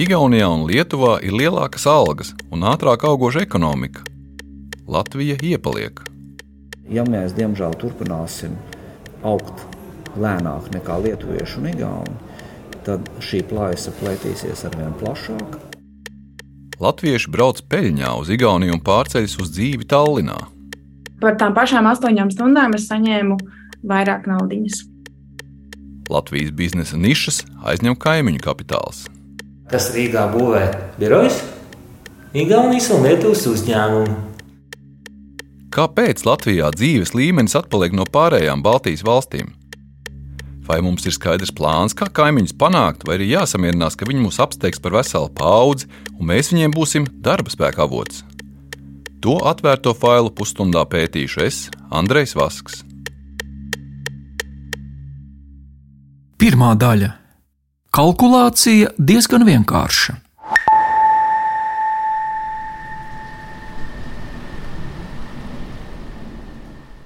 Igaunijā un Lietuvā ir lielākas algas un ātrāk augoša ekonomika. Latvija iepaliek. Ja mēs diemžēl turpināsim augt lēnāk nekā lietuvieši un igauni, tad šī plājas plētīsies ar vien plašāk. Latvieši brauc peļņā uz Igauniju un pārceļas uz dzīvi Tallinā. Par tām pašām astoņām stundām es saņēmu vairāk naudas. Latvijas biznesa nišas aizņem kaimiņu kapitāls. Kas Rīgā būvē birojas? Igaunijas un Lietuvas uzņēmumu. Kāpēc Latvijā dzīves līmenis atpaliek no pārējām Baltijas valstīm? Vai mums ir skaidrs plāns, kā kaimiņus panākt, vai arī jāsamierinās, ka viņi mūs apsteigs par veselu paudzi, un mēs viņiem būsim darba spēka avots? To atvērto failu pusstundā pētīšu es, Andrejs Vasks. Pirmā daļa - kalkulācija diezgan vienkārša.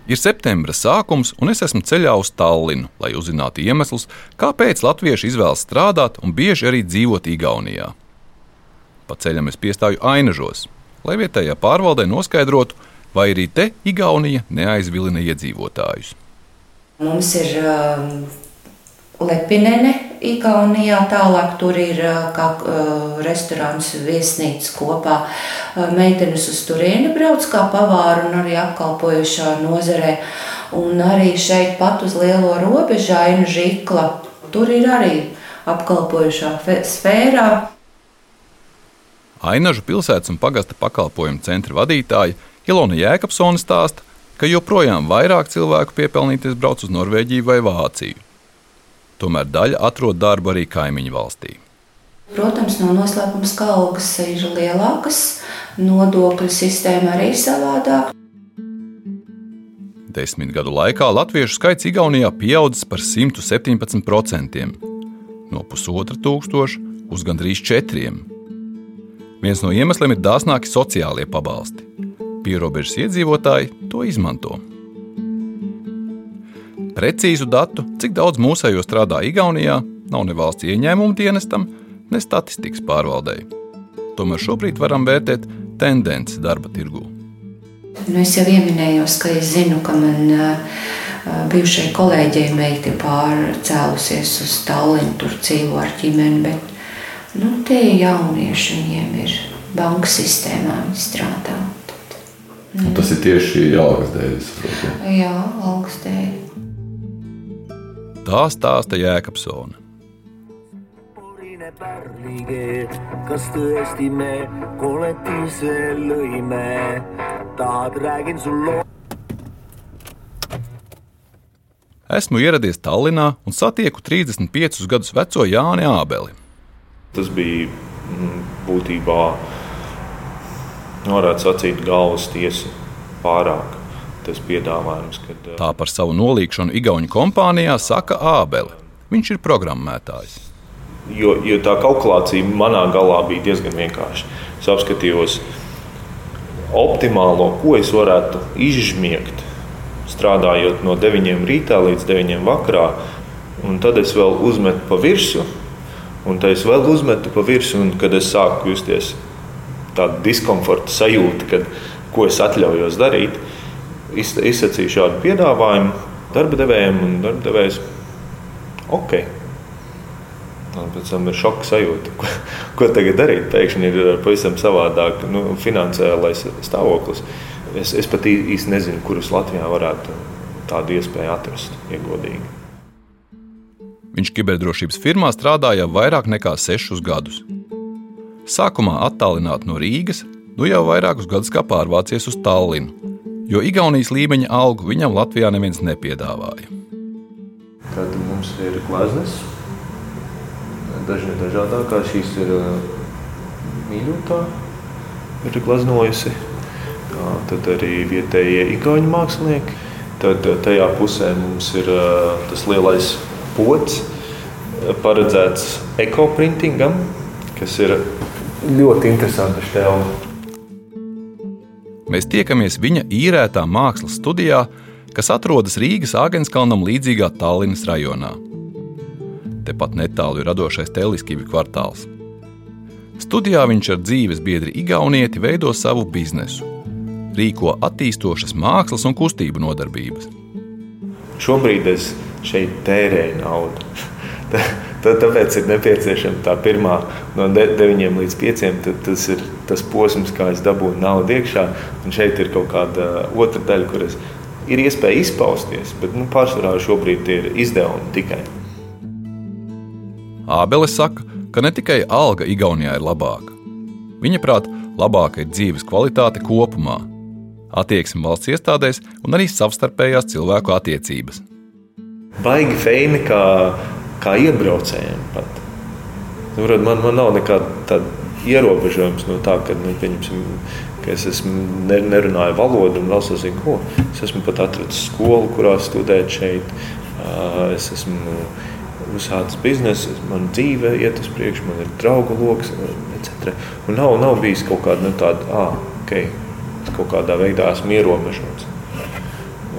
Ir septembra sākums, un es esmu ceļā uz Tallinu, lai uzzinātu iemeslus, kāpēc latvieši izvēlas strādāt un bieži arī dzīvot Igaunijā. Pa ceļam es piestāju Ainažos, lai vietējā pārvaldē noskaidrotu, vai arī te Igaunija neaizvilina iedzīvotājus. Mums ir um, Lepinene, Igaunijā. Tālāk tur ir kā uh, restorāns, viesnīca kopā. Meitenes uz turieni brauc kā pavāri un arī apkalpojušā nozarē. Un arī šeit pat uz lielo robežu ainu žikla. Tur ir arī apkalpojušā sfērā. Ainažu pilsētas un pagasta pakalpojumu centra vadītāja Ilona Jēkabsone stāsta, ka joprojām vairāk cilvēku piepelnīties brauc uz Norvēģiju vai Vāciju. Tomēr daļa atrod darbu arī kaimiņu valstī. Protams, nav no noslēpums, ka algas ir lielākas, nodokļu sistēma arī savādāka. Desmit gadu laikā latviešu skaits Igaunijā pieaudzis par 117%, no pusotra tūkstoša uz gandrīz četriem. Viens no iemesliem ir dāsnāki sociālie pabalsti. Pierobežas iedzīvotāji to izmanto. Precīzu datu, cik daudz mūsējo strādā Igaunijā, nav ne valsts ieņēmuma dienestam, ne statistikas pārvaldei. Tomēr šobrīd varam vērtēt tendenci darba tirgū. Nu, es jau minēju, ka es zinu, ka man bijušai kolēģei meita pārcēlusies uz Tallinu, tur dzīvo ar ģimeni. Bet nu, tie jaunieši viņiem ir banka sistēmā, viņi strādā. Tad, nu. Tas ir tieši algas dēļ. Jā, algas dēļ. Tā stāsta Jēkabsona. kas tõesti me kollektiivse lõime, tahad, räägin sulle. Esmu ieradies Tallinā un satieku 35 gadus veco Jāni Ābeli. Tas bija mm, būtībā, varētu sacīt, galvas tiesa pārāk tas piedāvājums. Kad, Tā par savu nolīgšanu Igaunijas kompānijā saka Ābele. Viņš ir programmētājs. Jo, jo tā kalkulācija manā galā bija diezgan vienkārša. Es apskatījos optimālo, ko es varētu izžmiegt, strādājot no 9 rītā līdz 9 vakarā. Un tad es vēl uzmetu pa virsmu, un tad es vēl uzmetu pa virsmu, un kad es sāku justies tādu diskomforta sajūtu, kad, ko es atļaujos darīt, izsacīju šādu piedāvājumu darba devējiem, un darba devējs ok. Un pēc tam ir šoka sajūta, ko, ko tagad darīt. Pēkšņi ir pavisam savādāk nu, finansiālais stāvoklis. Es, es pat īsti nezinu, kurus Latvijā varētu tādu iespēju atrast, ja godīgi. Viņš kiberdrošības firmā strādāja vairāk nekā sešus gadus. Sākumā attālināti no Rīgas, nu jau vairākus gadus kā pārvācies uz Tallinu, jo Igaunijas līmeņa algu viņam Latvijā neviens nepiedāvāja. Tad mums ir gleznas, dažni dažādākā. Šīs ir mīļotā, ir gleznojusi. Jā, tad arī vietējie igauņu mākslinieki. Tad tajā pusē mums ir tas lielais pots, paredzēts ekoprintingam, kas ir ļoti interesanta šķelma. Mēs tiekamies viņa īrētā mākslas studijā, kas atrodas Rīgas Āgenskalnam līdzīgā Tallinas rajonā. Tepat netālu ir radošais Teliskību kvartāls. Studijā viņš ar dzīves biedri Igaunieti veido savu biznesu, rīko attīstošas mākslas un kustību nodarbības. Šobrīd es šeit tērēju naudu. Tad, tāpēc ir nepieciešama tā pirmā no 9 līdz 5. Tas ir tas posms, kā es dabūju naudu iekšā. Un šeit ir kaut kāda otra daļa, kur es, ir iespēja izpausties. Bet nu, pārsvarā šobrīd ir izdevumi tikai. Ābeles saka, ka ne tikai alga Igaunijā ir labāka. Viņa prāt, labāka ir dzīves kvalitāte kopumā, attieksme valsts iestādēs un arī savstarpējās cilvēku attiecības. Baigi feini, kā kā iebraucējiem. Pat. Man, man nav nekāda ierobežojums no tā, ka, nu, ka es esmu, ne, nerunāju valodu un vēl sazinu, ko. Es esmu pat atradzis skolu, kurā studēt šeit. Es esmu uzsācis biznesu, man dzīve iet uz priekšu, man ir draugu lokus, etc. Un nav, nav bijis kaut kāda nu, tāda, ah, ok, es kaut kādā veidā esmu ierobežots.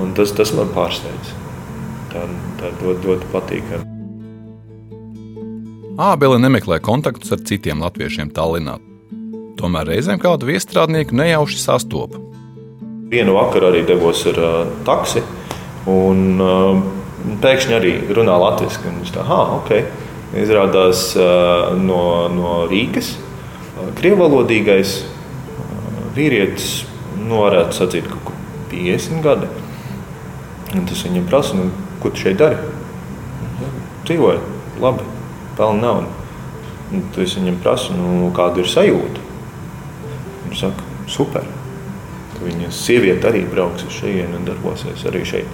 Un tas, tas man pārsteidz. Tā, tā ļoti, ļoti patīkami. Ābele nemeklē kontaktus ar citiem latviešiem Tallinā. Tomēr reizēm kādu viestrādnieku nejauši sastopa. Vienu vakaru arī devos ar uh, taksi, un uh, pēkšņi arī runā latviešu. Viņš tā, ah, ok. Izrādās uh, no, no Rīgas, uh, krievvalodīgais uh, vīrietis, nu, varētu sacīt, kur 50 gadi. Un tas viņam prasa, nu, ko tu šeit dari? Dzīvoju, labi pelna naudu. Un tu viņam prasi, nu, kāda ir sajūta. Viņš saka, super. Viņa sieviete arī brauks uz šejienu un darbosies arī šeit.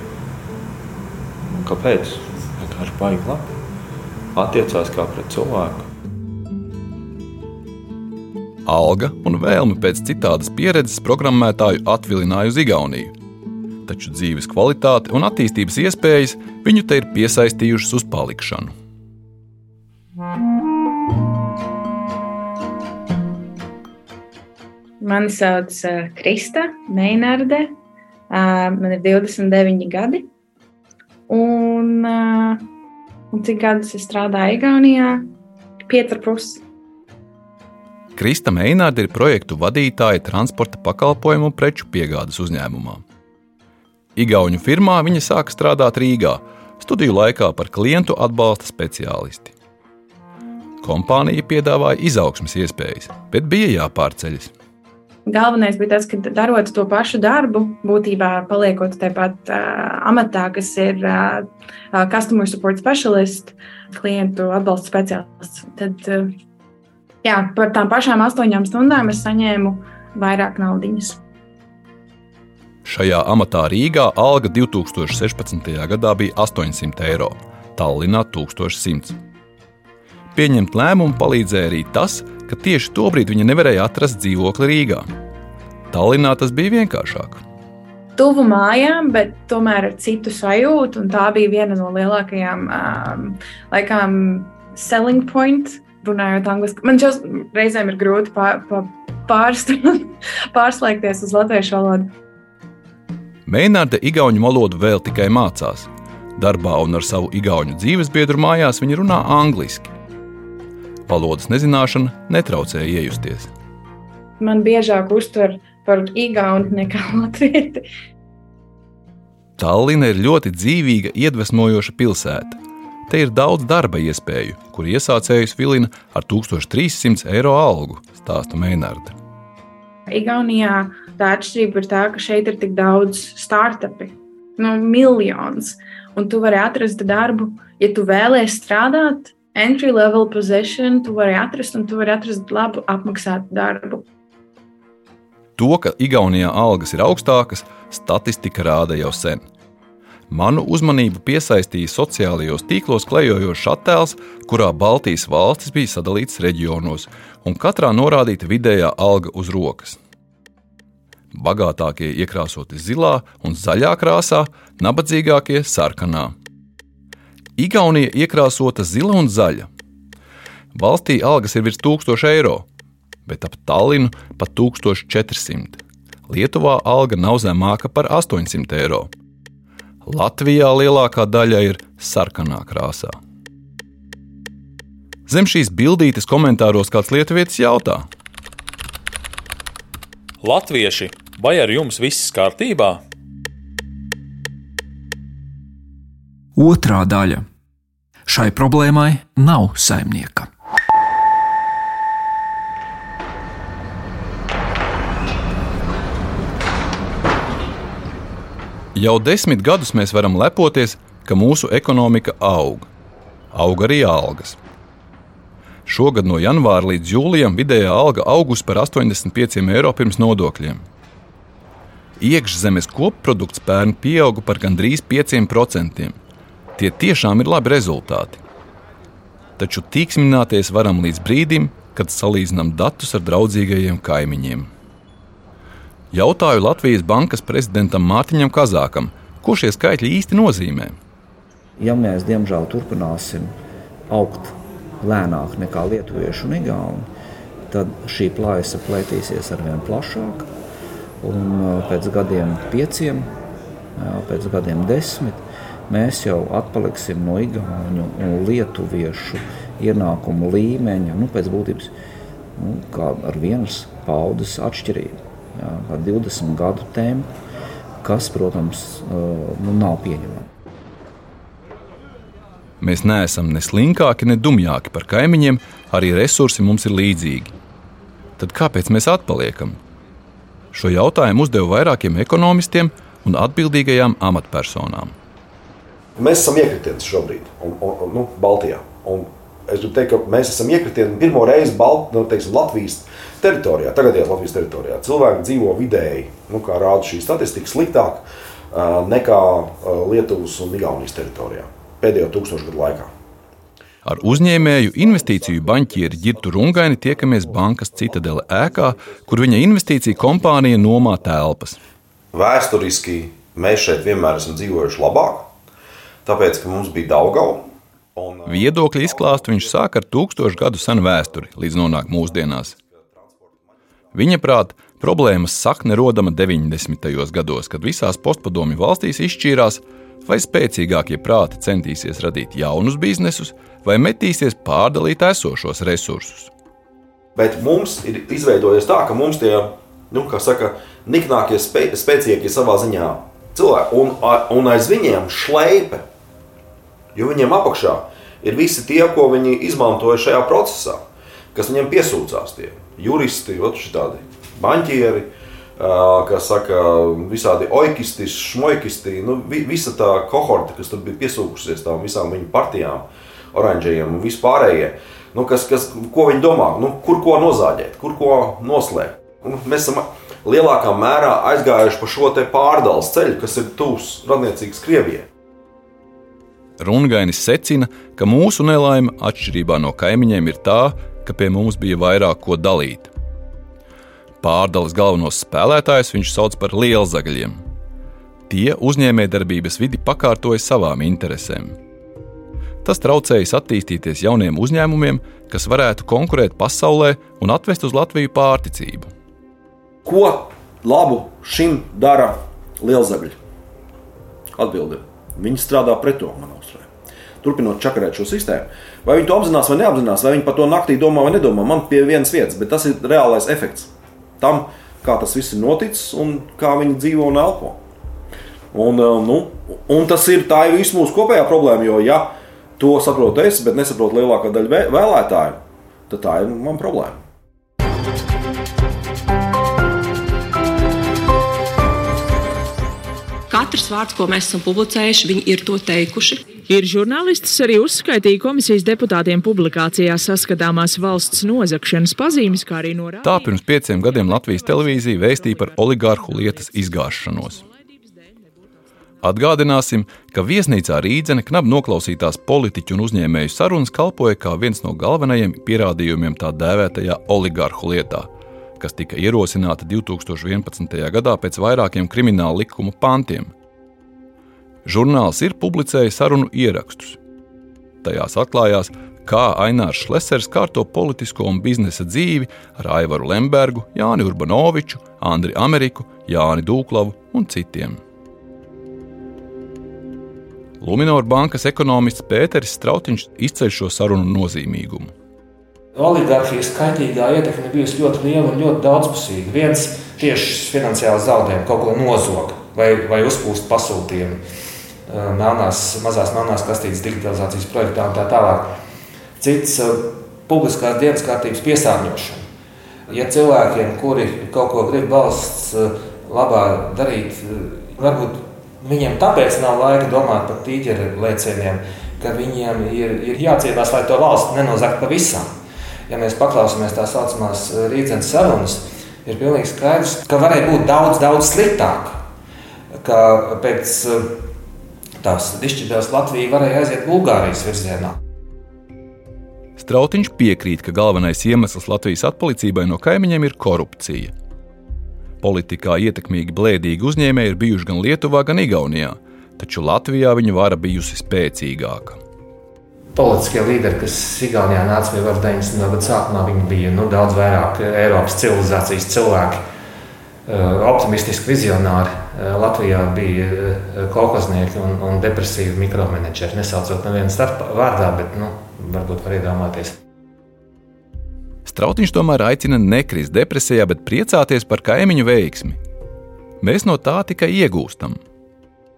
Un kāpēc? Vienkārši baigi labi. Attiecās kā pret cilvēku. Alga un vēlme pēc citādas pieredzes programmētāju atvilināja uz Igauniju. Taču dzīves kvalitāte un attīstības iespējas viņu te ir piesaistījušas uz palikšanu. Mani sauc uh, Krista Meinārde. Uh, man ir 29 gadi. Un, uh, un cik gadus es strādāju Igaunijā? 5,5. Krista Meinārde ir projektu vadītāja transporta pakalpojumu un preču piegādes uzņēmumā. Igauniju firmā viņa sāka strādāt Rīgā, studiju laikā par klientu atbalsta speciālisti. Kompānija piedāvāja izaugsmes iespējas, bet bija jāpārceļas. Galvenais bija tas, ka darot to pašu darbu, būtībā paliekot tāpat uh, amatā, kas ir uh, customer support specialist, klientu atbalsta speciālists. Tad uh, jā, par tām pašām astoņām stundām es saņēmu vairāk naudas. Šajā amatā Rīgā alga 2016. gadā bija 800 eiro, Tallinā 1100. Pieņemt lēmumu palīdzēja arī tas, ka tieši tobrīd viņa nevarēja atrast dzīvokli Rīgā. Tallinā tas bija vienkāršāk. Tuvu mājām, bet tomēr ar citu sajūtu. Tā bija viena no lielākajām um, laikām selling point, runājot angļuiski. Man šos reizēm ir grūti pār, pār, pārslēgties uz latviešu valodu. Mēnārde igauņu valodu vēl tikai mācās. Darbā un ar savu igauņu dzīvesbiedru mājās viņa runā angliski. Valodas nezināšana netraucēja iejusties. Man biežāk uztver par igaunu nekā latvieti. Tallina ir ļoti dzīvīga, iedvesmojoša pilsēta. Te ir daudz darba iespēju, kur iesācējus vilina ar 1300 eiro algu, stāsta Meinārda. Igaunijā tā atšķirība ir tā, ka šeit ir tik daudz startupi, nu, miljonus, un tu vari atrast darbu, ja tu vēlēsies strādāt entry level position, tu vari atrast, un tu vari atrast labu apmaksātu darbu. To, ka Igaunijā algas ir augstākas, statistika rāda jau sen. Manu uzmanību piesaistīja sociālajos tīklos klejojošs attēls, kurā Baltijas valstis bija sadalītas reģionos, un katrā norādīta vidējā alga uz rokas. Bagātākie iekrāsoti zilā un zaļā krāsā, nabadzīgākie sarkanā. Igaunija iekrāsota zila un zaļa. Valstī algas ir virs 1000 eiro, bet ap Tallinu pat 1400. Lietuvā alga nav zemāka par 800 eiro. Latvijā lielākā daļa ir sarkanā krāsā. Zem šīs bildītes komentāros kāds lietuvietis jautā: Latvieši, vai ar jums viss kārtībā? Otrā daļa. Šai problēmai nav saimnieka. Jau desmit gadus mēs varam lepoties, ka mūsu ekonomika aug. Aug arī algas. Šogad no janvāra līdz jūlijam vidējā alga augusi par 85 eiro pirms nodokļiem. Iekšzemes koprodukts pērn pieauga par gandrīz 5%. Tie tiešām ir labi rezultāti. Taču tīksmināties varam līdz brīdim, kad salīdzinām datus ar draudzīgajiem kaimiņiem. Jautāju Latvijas bankas prezidentam Mārtiņam Kazākam, ko šie skaitļi īsti nozīmē. Ja mēs, diemžēl, turpināsim augt lēnāk nekā lietuvieši un igauni, tad šī plājas plētīsies ar vien plašāk. Un pēc gadiem pieciem, pēc gadiem desmit, mēs jau atpaliksim no igauņu un lietuviešu ienākumu līmeņa, nu, pēc būtības nu, ar vienas paudzes atšķirību, jā, 20 gadu tempu, kas, protams, nu, nav pieņemama. Mēs neesam ne slinkāki, ne dumjāki par kaimiņiem, arī resursi mums ir līdzīgi. Tad kāpēc mēs atpaliekam? Šo jautājumu uzdevu vairākiem ekonomistiem un atbildīgajām amatpersonām. Mēs esam iekritiens šobrīd, un, un, un, nu, Baltijā. Un es gribu teikt, ka mēs esam iekritieni pirmo reizi Balt, nu, teiksim, Latvijas teritorijā, tagadējās Latvijas teritorijā. Cilvēki dzīvo vidēji, nu, kā rāda šī statistika, sliktāk nekā Lietuvas un Igaunijas teritorijā pēdējo tūkstošu gadu laikā. Ar uzņēmēju investīciju banķieri Girtu Rungaini tiekamies bankas Citadele ēkā, kur viņa investīcija kompānija nomā telpas. Vēsturiski mēs šeit vienmēr esam dzīvojuši labāk, tāpēc, ka mums bija Daugava. Un... Viedokļu izklāstu viņš sāk ar tūkstošu gadu senu vēsturi, līdz nonāk mūsdienās. Viņa prāt, problēmas sakne rodama 90. gados, kad visās postpadomju valstīs izšķīrās, vai spēcīgākie prāti centīsies radīt jaunus biznesus, vai metīsies pārdalīt esošos resursus. Bet mums ir izveidojies tā, ka mums tie nu, saka, niknākie, spē, spēcīgākie savā ziņā cilvēki, un, un aiz viņiem šleipe, jo viņiem apakšā ir visi tie, ko viņi izmantoja šajā procesā, kas viņiem piesūcās. Tie juristi, tādi banķieri, kas saka, visādi oikisti, šmoikisti, nu, visa tā kohorta, kas tur bija piesūkusies tām visām viņu partijām, oranžajiem un vispārējie, nu, kas, kas, ko viņi domā, nu, kur ko nozāģēt, kur ko noslēpt. Nu, mēs esam lielākā mērā aizgājuši pa šo pārdales ceļu, kas ir tūs radniecīgs Krievijai. Rungainis secina, ka mūsu nelaime, atšķirībā no kaimiņiem, ir tā, ka pie mums bija vairāk ko dalīt. Pārdales galvenos spēlētājus viņš sauc par lielzagaļiem. Tie uzņēmējdarbības vidi pakārtoja savām interesēm. Tas traucējis attīstīties jauniem uzņēmumiem, kas varētu konkurēt pasaulē un atvest uz Latviju pārticību. Ko labu šim dara lielzagaļi? Atbilde. Viņi strādā pret to man uzsver. Turpinot čakarēt šo sistēmu, vai viņi to apzinās vai neapzinās, vai viņi par to naktī domā vai nedomā, man pie vienas vietas, bet tas ir reālais efekts tam, kā tas viss ir noticis un kā viņi dzīvo un elpo. Un, eh, nu, un tas ir tā ir visu mūsu kopējā problēma, jo ja to saprotu es, bet nesaprotu lielākā daļa vēlētāju, tad tā ir man problēma. Vārds, ko mēs esam publicējuši, viņi ir to teikuši. Ir žurnālistis arī uzskaitīja komisijas deputātiem publikācijā saskatāmās valsts nozagšanas pazīmes, kā arī norādīja. Tā pirms pieciem gadiem Latvijas televīzija vēstīja par oligārhu lietas izgāšanos. Atgādināsim, ka viesnīcā Rīdzene knapi noklausītās politiķu un uzņēmēju sarunas kalpoja kā viens no galvenajiem pierādījumiem tā dēvētajā oligārhu lietā, kas tika ierosināta 2011. gadā pēc vairākiem krimināla likuma pantiem. Žurnāls ir publicējis sarunu ierakstus. Tajās atklājās, kā Ainārs Šlesers kārto politisko un biznesa dzīvi ar Aivaru Lembergu, Jāni Urbanoviču, Andriu Ameriku, Jāni Dūklavu un citiem. Luminor bankas ekonomists Pēteris Strautiņš izceļ šo sarunu nozīmīgumu. Oligarhijas kaitīgā ietekme bijusi ļoti liela un ļoti daudzpusīga. Viens tieši finansiāli zaudējumi, kaut ko nozog vai, vai uzpūst pasūtījumu, melnās, mazās melnās kastītes digitalizācijas projektā un tā tālāk. Cits publiskās dienas kārtības piesārņošana. Ja cilvēkiem, kuri kaut ko grib valsts labā darīt, varbūt viņiem tāpēc nav laika domāt par tīģeru lēcieniem, ka viņiem ir, ir jācīnās, lai to valsts nenozagtu pavisam. Ja mēs paklausāmies tā saucamās rīzes sarunas, ir pilnīgi skaidrs, ka varēja būt daudz, daudz sliktāk. Ka pēc tās dišķibēles Latvija varēja aiziet Bulgārijas virzienā. Strautiņš piekrīt, ka galvenais iemesls Latvijas atpalicībai no kaimiņiem ir korupcija. Politikā ietekmīgi blēdīgi uzņēmēji ir bijuši gan Lietuvā, gan Igaunijā, taču Latvijā viņa vara bijusi spēcīgāka. Politiskie līderi, kas Igaunijā nāca pie varas 90. gada sākumā, viņi bija nu, daudz vairāk Eiropas civilizācijas cilvēki, optimistiski vizionāri. Eh, Latvijā bija eh, kolekcinieki un, un depresīvi mikromenedžeri. Nesaucot nevienu starpā vārdā, bet nu, varbūt var iedomāties. Strautiņš tomēr aicina nekrist depresijā, bet priecāties par kaimiņu veiksmi. Mēs no tā tikai iegūstam.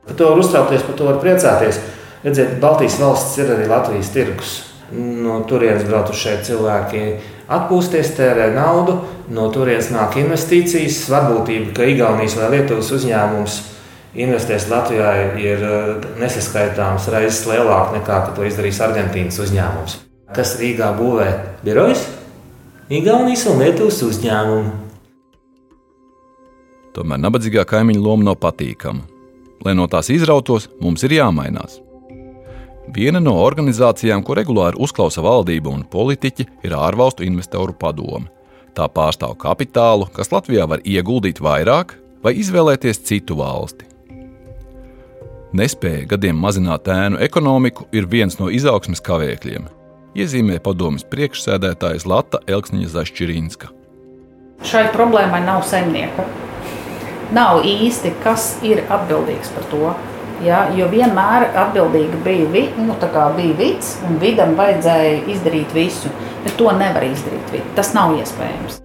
Par to var uztraukties, par to var priecāties. Redziet, Baltijas valsts ir arī Latvijas tirgus. No turienes šeit cilvēki, atpūsties, tērē naudu, no turienes nāk investīcijas. Varbūtība, ka Igaunijas vai Lietuvas uzņēmums investēs Latvijā, ir nesaskaitāms reizes lielāka nekā to izdarīs Argentīnas uzņēmums. Kas Rīgā būvē birojas? Igaunijas un Lietuvas uzņēmumu. Tomēr nabadzīgā kaimiņa loma nav patīkama. Lai no tās izrautos, mums ir jāmainās. Viena no organizācijām, ko regulāri uzklausa valdība un politiķi, ir ārvalstu investoru padome. Tā pārstāv kapitālu, kas Latvijā var ieguldīt vairāk vai izvēlēties citu valsti. Nespēja gadiem mazināt ēnu ekonomiku ir viens no izaugsmes kavēkļiem, iezīmē padomas priekšsēdētājs Lata Elksniņa Zašķirīnska. Šai problēmai nav saimnieka. Nav īsti, kas ir atbildīgs par to. Ja, jo vienmēr atbildīga bija, vi, nu, bija vids, un vidam vajadzēja izdarīt visu. Bet to nevar izdarīt. Tas nav iespējams.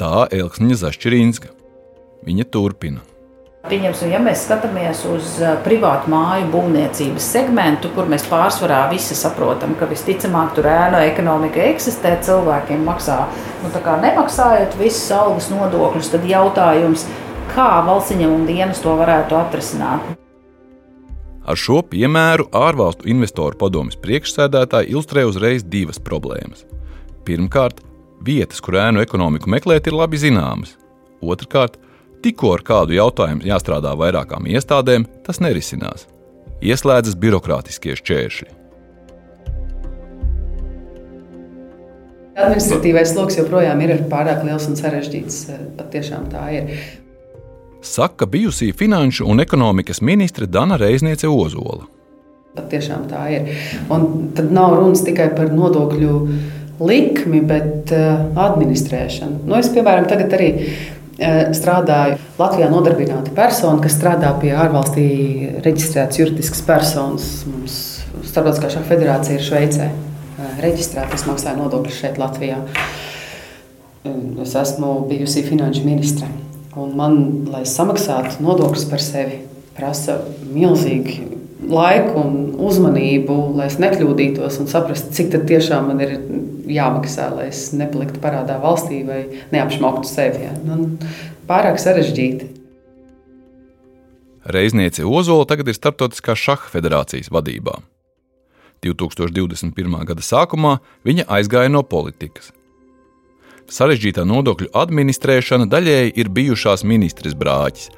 Tā Elksniņa Zašķirīnska. Viņa turpina. Pieņemsim, ja mēs skatāmies uz privātu māju būvniecības segmentu, kur mēs pārsvarā visi saprotam, ka visticamāk tur ēnu ekonomika eksistē, cilvēkiem maksā, nu, nemaksājot visas algas nodokļus, tad jautājums, kā valsts ieņēmuma dienas to varētu atrisināt. Ar šo piemēru ārvalstu investoru padomus priekšsēdētāji ilustrē uzreiz divas problēmas. Pirmkārt, vietas, kur ēnu ekonomiku meklēt, ir labi zināmas. Otrakārt, tikko ar kādu jautājumu jāstrādā vairākām iestādēm, tas nerisinās. Ieslēdzas birokrātiskie šķēršļi. Administratīvais sloks joprojām ir pārāk liels un sarežģīts. Pat tiešām tā ir saka bijusī finanšu un ekonomikas ministre Dana Reizniece Ozola. Pat tiešām tā ir. Un tad nav runas tikai par nodokļu likmi, bet uh, administrēšanu. Nu, es, piemēram, tagad arī uh, strādāju Latvijā nodarbināta persona, kas strādā pie ārvalstī reģistrētas juridiskas personas. Mums Starptautiskā šāda federācija ir Šveicē. Uh, reģistrēta, es maksāju nodokļus šeit, Latvijā. Es esmu bijusi finanšu ministre. Un man, lai samaksātu nodokļus par sevi, prasa milzīgi laiku un uzmanību, lai es nekļūdītos un saprastu, cik tiešām man ir jāmaksā, lai es nepaliktu parādā valstī vai neapšmauktu sevi. Ja. Nu, pārāk sarežģīti. Reizniece Ozola tagad ir Startautiskā šaha federācijas vadībā. 2021. gada sākumā viņa aizgāja no politikas, sarežģītā nodokļu administrēšana daļēji ir bijušās ministres brāķis,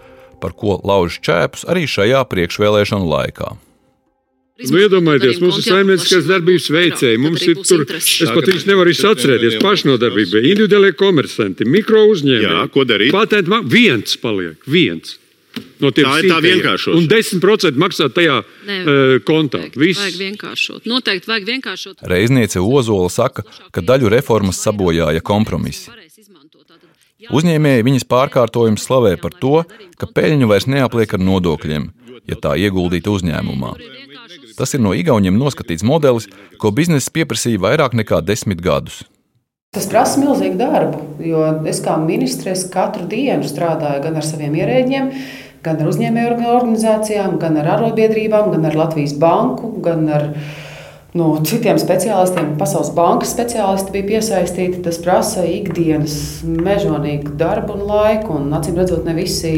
par ko lauž čēpus arī šajā priekšvēlēšanu laikā. Nu, iedomājieties, mums ir saimnieciskās darbības veicēji. Mums ir tur, es pat viņus nevaru atcerēties, pašnodarbība, individuālie komersanti, mikro uzņēmēji. Jā, ko darīt? Patentā viens paliek, viens. No tā ir tā vienkāršota. Un 10% maksā tajā Nē, uh, kontā. Viss. Vajag vienkāršot. Noteikti vajag vienkāršot. Reizniece Ozola saka, ka daļu reformas sabojāja kompromisi. Uzņēmēji viņas pārkārtojums slavē par to, ka peļņu vairs neapliek ar nodokļiem, ja tā ieguldīta uzņēmumā. Tas ir no Igauniem noskatīts modelis, ko biznesa pieprasīja vairāk nekā desmit gadus. Tas prasa milzīgu darbu, jo es kā ministrs katru dienu strādāju gan ar saviem ierēģiem, gan ar uzņēmēju organizācijām, gan ar arotbiedrībām, gan ar Latvijas banku, gan ar no citiem speciālistiem. Pasaules bankas speciālisti bija piesaistīti. Tas prasa ikdienas mežonīgu darbu un laiku, un acīm redzot, ne visi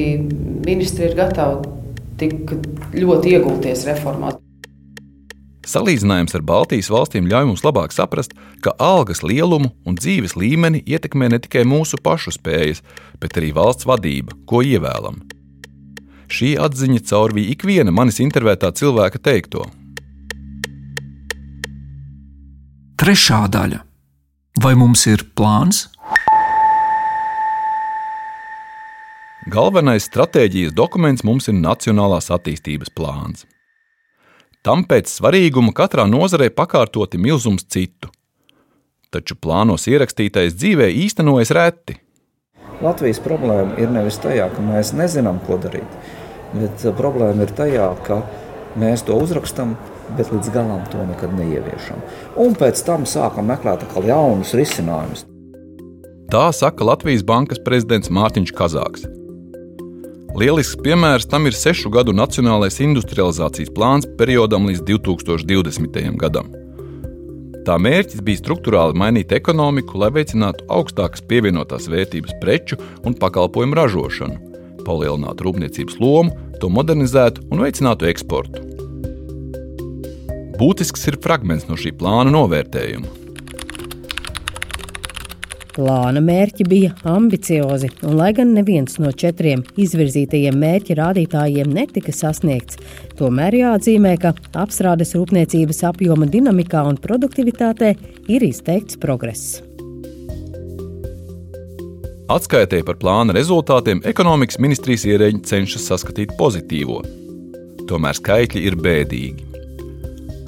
ministri ir gatavi tik ļoti ieguldīties reformās. Salīdzinājums ar Baltijas valstīm ļauj mums labāk saprast, ka algas lielumu un dzīves līmeni ietekmē ne tikai mūsu pašu spējas, bet arī valsts vadība, ko ievēlam. Šī atziņa caurvīja ikviena manis intervētā cilvēka teikto. Trešā daļa. Vai mums ir plāns? Galvenais stratēģijas dokuments mums ir Nacionālās attīstības plāns. Tam pēc svarīguma katrā nozarē pakārtoti milzums citu. Taču plānos ierakstītais dzīvē īstenojas reti. Latvijas problēma ir nevis tajā, ka mēs nezinām, ko darīt, bet uh, problēma ir tajā, ka mēs to uzrakstām, bet līdz galam to nekad neieviešam. Un pēc tam sākam meklēt jaunus risinājumus. Tā saka Latvijas Bankas prezidents Mārtiņš Kazāks. Lielisks piemērs tam ir sešu gadu nacionālais industrializācijas plāns periodam līdz 2020. gadam. Tā mērķis bija struktūrāli mainīt ekonomiku, lai veicinātu augstākas pievienotās vērtības preču un pakalpojumu ražošanu, palielinātu rūpniecības lomu, to modernizētu un veicinātu eksportu. Būtisks ir fragments no šī plāna novērtējuma. Plāna mērķi bija ambiciozi, un lai gan neviens no četriem izvirzītajiem mērķa rādītājiem netika sasniegts, tomēr jāatzīmē, ka apstrādes rūpniecības apjoma dinamikā un produktivitātē ir izteikts progress. Atskaitē par plāna rezultātiem ekonomikas ministrijas ierēģi cenšas saskatīt pozitīvo. Tomēr skaitļi ir bēdīgi.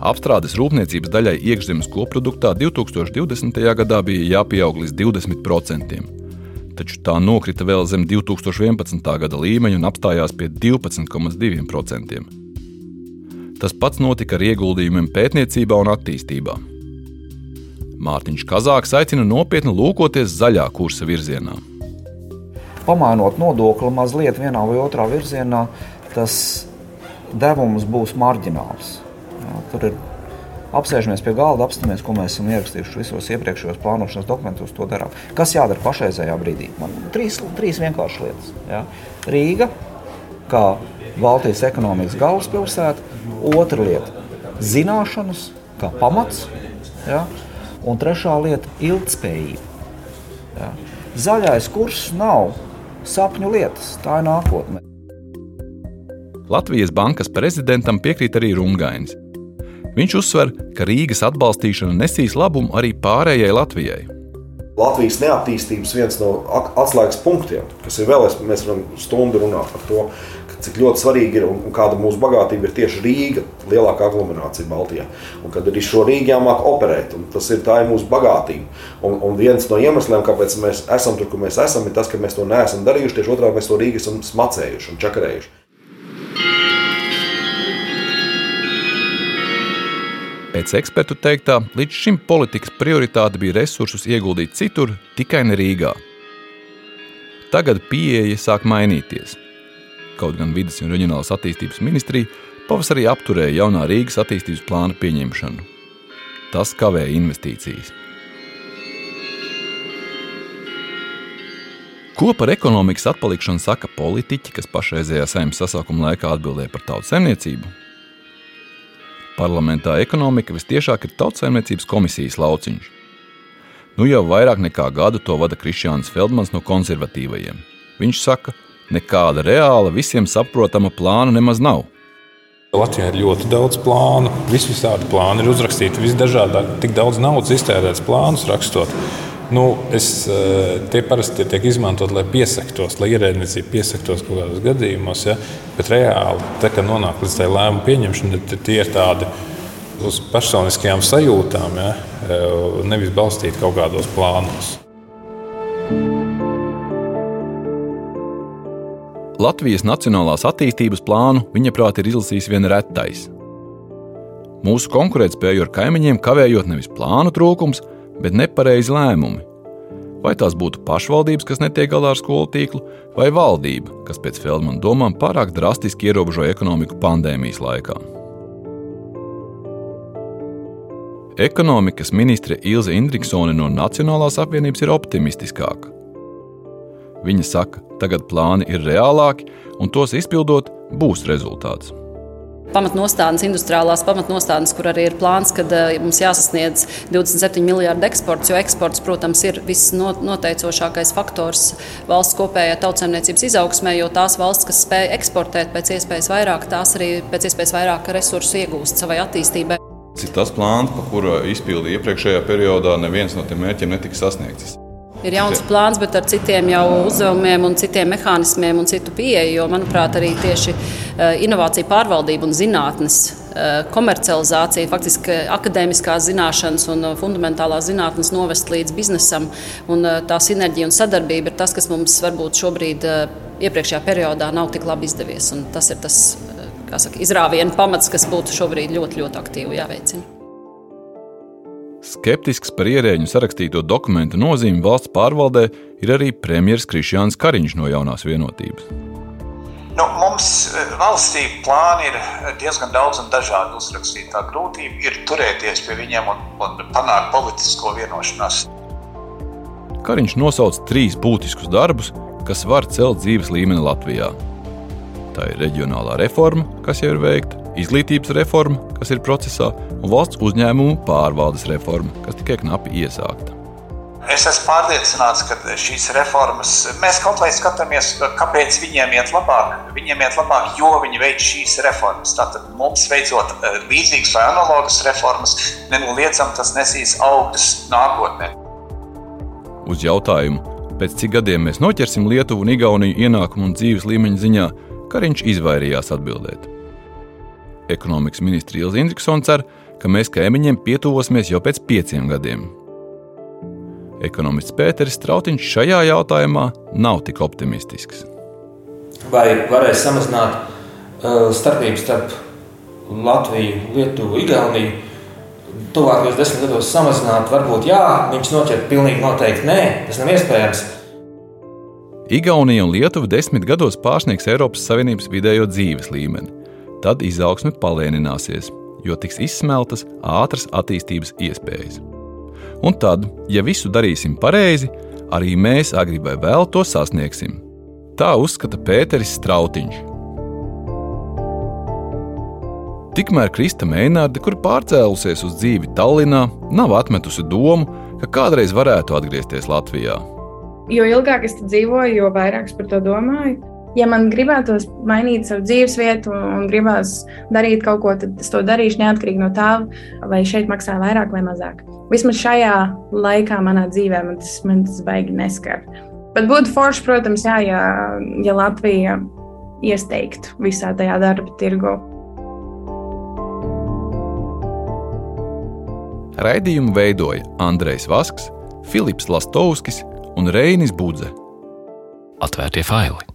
Apstrādes rūpniecības daļai iekšzemes koproduktā 2020. gadā bija jāpieaug līdz 20%, taču tā nokrita vēl zem 2011. gada līmeņa un apstājās pie 12,2%. Tas pats notika ar ieguldījumiem pētniecībā un attīstībā. Mārtiņš Kazāks aicina nopietni lūkoties zaļā kursa virzienā. Pamainot nodokli mazliet vienā vai otrā virzienā, tas devums būs marģināls. Jā, tur ir apsēžamies pie galda, apstāmies, ko mēs esam ierakstījuši visos iepriekšējos plānošanas dokumentos. To darām. Kas jādara pašreizējā brīdī? Man trīs, trīs vienkāršas lietas. Jā. Rīga, kā Baltijas ekonomikas galvaspilsēta, otra lieta - zināšanas, kā pamats, jā. un trešā lieta - ilgspējība. Jā. Zaļais kurs nav sapņu lietas, tā ir nākotne. Latvijas bankas prezidentam piekrīt arī Rungainis. Viņš uzsver, ka Rīgas atbalstīšana nesīs labumu arī pārējai Latvijai. Latvijas neattīstības viens no atslēgas punktiem, kas ir vēl, mēs varam stundu runāt par to, cik ļoti svarīgi ir un kāda mūsu bagātība ir tieši Rīga, lielākā aglomerācija Baltijā. Un kad ir šo Rīgu jāmāk operēt, tas ir tā ir mūsu bagātība. Un, un viens no iemesliem, kāpēc mēs esam tur, kur mēs esam, ir tas, ka mēs to neesam darījuši. Tieši otrādi mēs to Rīgu esam smacējuši un čakarējuši. Pēc ekspertu teiktā, līdz šim politikas prioritāte bija resursus ieguldīt citur, tikai ne Rīgā. Tagad pieeja sāk mainīties. Kaut gan vidas un reģionālās attīstības ministrija pavasarī apturēja jaunā Rīgas attīstības plāna pieņemšanu. Tas kavē investīcijas. Ko par ekonomikas atpalikšanu saka politiķi, kas pašreizējā saimnes sasaukuma laikā atbildēja par tautas saimniecību? Parlamentā ekonomika visciešāk ir tautsājumniecības komisijas lauciņš. Nu jau vairāk nekā gadu to vada Kristiāns Feldmans no konservatīvajiem. Viņš saka, nekāda reāla, visiem saprotama plāna nemaz nav. Latvijā ir ļoti daudz plānu, visvisādi plāni ir uzrakstīti, visdažādāk, tik daudz naudas iztērēts plānus rakstot. Nu, es, eh, tie parasti tiek izmantot, lai piesaktos, lai ierēdniecība piesaktos kaut kādos gadījumos. Ja? Bet reāli, te, kad nonāk līdz tai lēmumu pieņemšanai, tie ir tādi uz personiskajām sajūtām, ja? Eh, nevis balstīti kaut kādos plānos. Latvijas Nacionālās attīstības plānu viņa prāt ir izlasījis vien retais. Mūsu konkurētspēju ar kaimiņiem kavējot nevis plānu trūkums, bet nepareizi lēmumi. Vai tās būtu pašvaldības, kas netiek galā ar skolu tīklu, vai valdība, kas pēc Feldmana domām pārāk drastiski ierobežoja ekonomiku pandēmijas laikā. Ekonomikas ministre Ilze Indriksone no Nacionālās apvienības ir optimistiskāka. Viņa saka, tagad plāni ir reālāki, un tos izpildot, būs rezultāts pamatnostādnes, industriālās pamatnostādnes, kur arī ir plāns, ka uh, mums jāsasniedz 27 miljardu eksports, jo eksports, protams, ir viss noteicošākais faktors valsts kopējā tautsēmniecības izaugsmē, jo tās valsts, kas spēj eksportēt pēc iespējas vairāk, tās arī pēc iespējas vairāk resursu iegūst savai attīstībai. Tas plāns, pa kuru izpildīja iepriekšējā periodā, neviens no tiem mērķiem netika sasniegts ir jauns plāns, bet ar citiem jau uzdevumiem un citiem mehānismiem un citu pieeju. Jo, manuprāt, arī tieši eh, inovācija pārvaldība un zinātnes eh, komercializācija, faktiski akadēmiskās zināšanas un eh, fundamentālās zinātnes novest līdz biznesam. Un tā sinerģija un sadarbība ir tas, kas mums varbūt šobrīd iepriekšējā periodā nav tik labi izdevies. Tas ir tas saka, izrāviena pamats, kas būtu šobrīd ļoti, ļoti aktīvi jāveicina. Skeptisks par ierēģu sarakstīto dokumentu nozīmi valsts pārvaldē ir arī premjerministrs Krišjāns Kariņš no jaunās vienotības. Nu, mums eh, valstī plāni ir diezgan daudz un dažādi uzrakstīti. Tā grūtība ir turēties pie viņiem un, un panākt politisko vienošanos. Kariņš nosauc trīs būtiskus darbus, kas var celt dzīves līmeni Latvijā. Tā ir reģionālā reforma, kas jau ir veikta, izglītības reforma, kas ir procesā, un valsts uzņēmumu pārvaldes reforma, kas tikai knapi iesākta. Es esmu pārliecināts, ka šīs reformas, mēs kaut vai skatāmies, kāpēc viņiem iet labāk. Viņiem iet labāk, jo viņi veic šīs reformas. Tātad mums veicot eh, līdzīgas vai analogas reformas, nenoliedzam tas nesīs augļus nākotnē. Uz jautājumu, pēc cik gadiem mēs noķersim Lietuvu un Igauniju ienākumu un dzīves līmeņa ziņā, Kariņš izvairījās atbildēt. Ekonomikas ministrs Ilza Indriksons cer, ka mēs kaimiņiem pietuvosimies jau pēc pieciem gadiem. Ekonomists Pēteris Strautiņš šajā jautājumā nav tik optimistisks. Vai varēs samazināt uh, starpību starp Latviju, Lietuvu, Igauniju? Tuvākajos desmit gados samazināt, varbūt jā, viņš noķer pilnīgi noteikti nē, tas nav iespējams. Igaunija un Lietuva desmit gados pārsniegs Eiropas Savienības vidējo dzīves līmeni tad izaugsme palēnināsies, jo tiks izsmeltas ātras attīstības iespējas. Un tad, ja visu darīsim pareizi, arī mēs agri vai vēl to sasniegsim. Tā uzskata Pēteris Strautiņš. Tikmēr Krista Meinārde, kur pārcēlusies uz dzīvi Tallinā, nav atmetusi domu, ka kādreiz varētu atgriezties Latvijā. Jo ilgāk es dzīvoju, jo vairāk par to domāju ja man gribētos mainīt savu dzīves vietu un gribās darīt kaut ko, tad es to darīšu neatkarīgi no tā, vai šeit maksā vairāk vai mazāk. Vismaz šajā laikā manā dzīvē man tas, man tas baigi neskar. Bet būtu forši, protams, jā, ja, ja Latvija iesteigtu visā tajā darba tirgu. Raidījumu veidoja Andrejs Vasks, Filips Lastovskis un Reinis Budze. Atvērtie faili!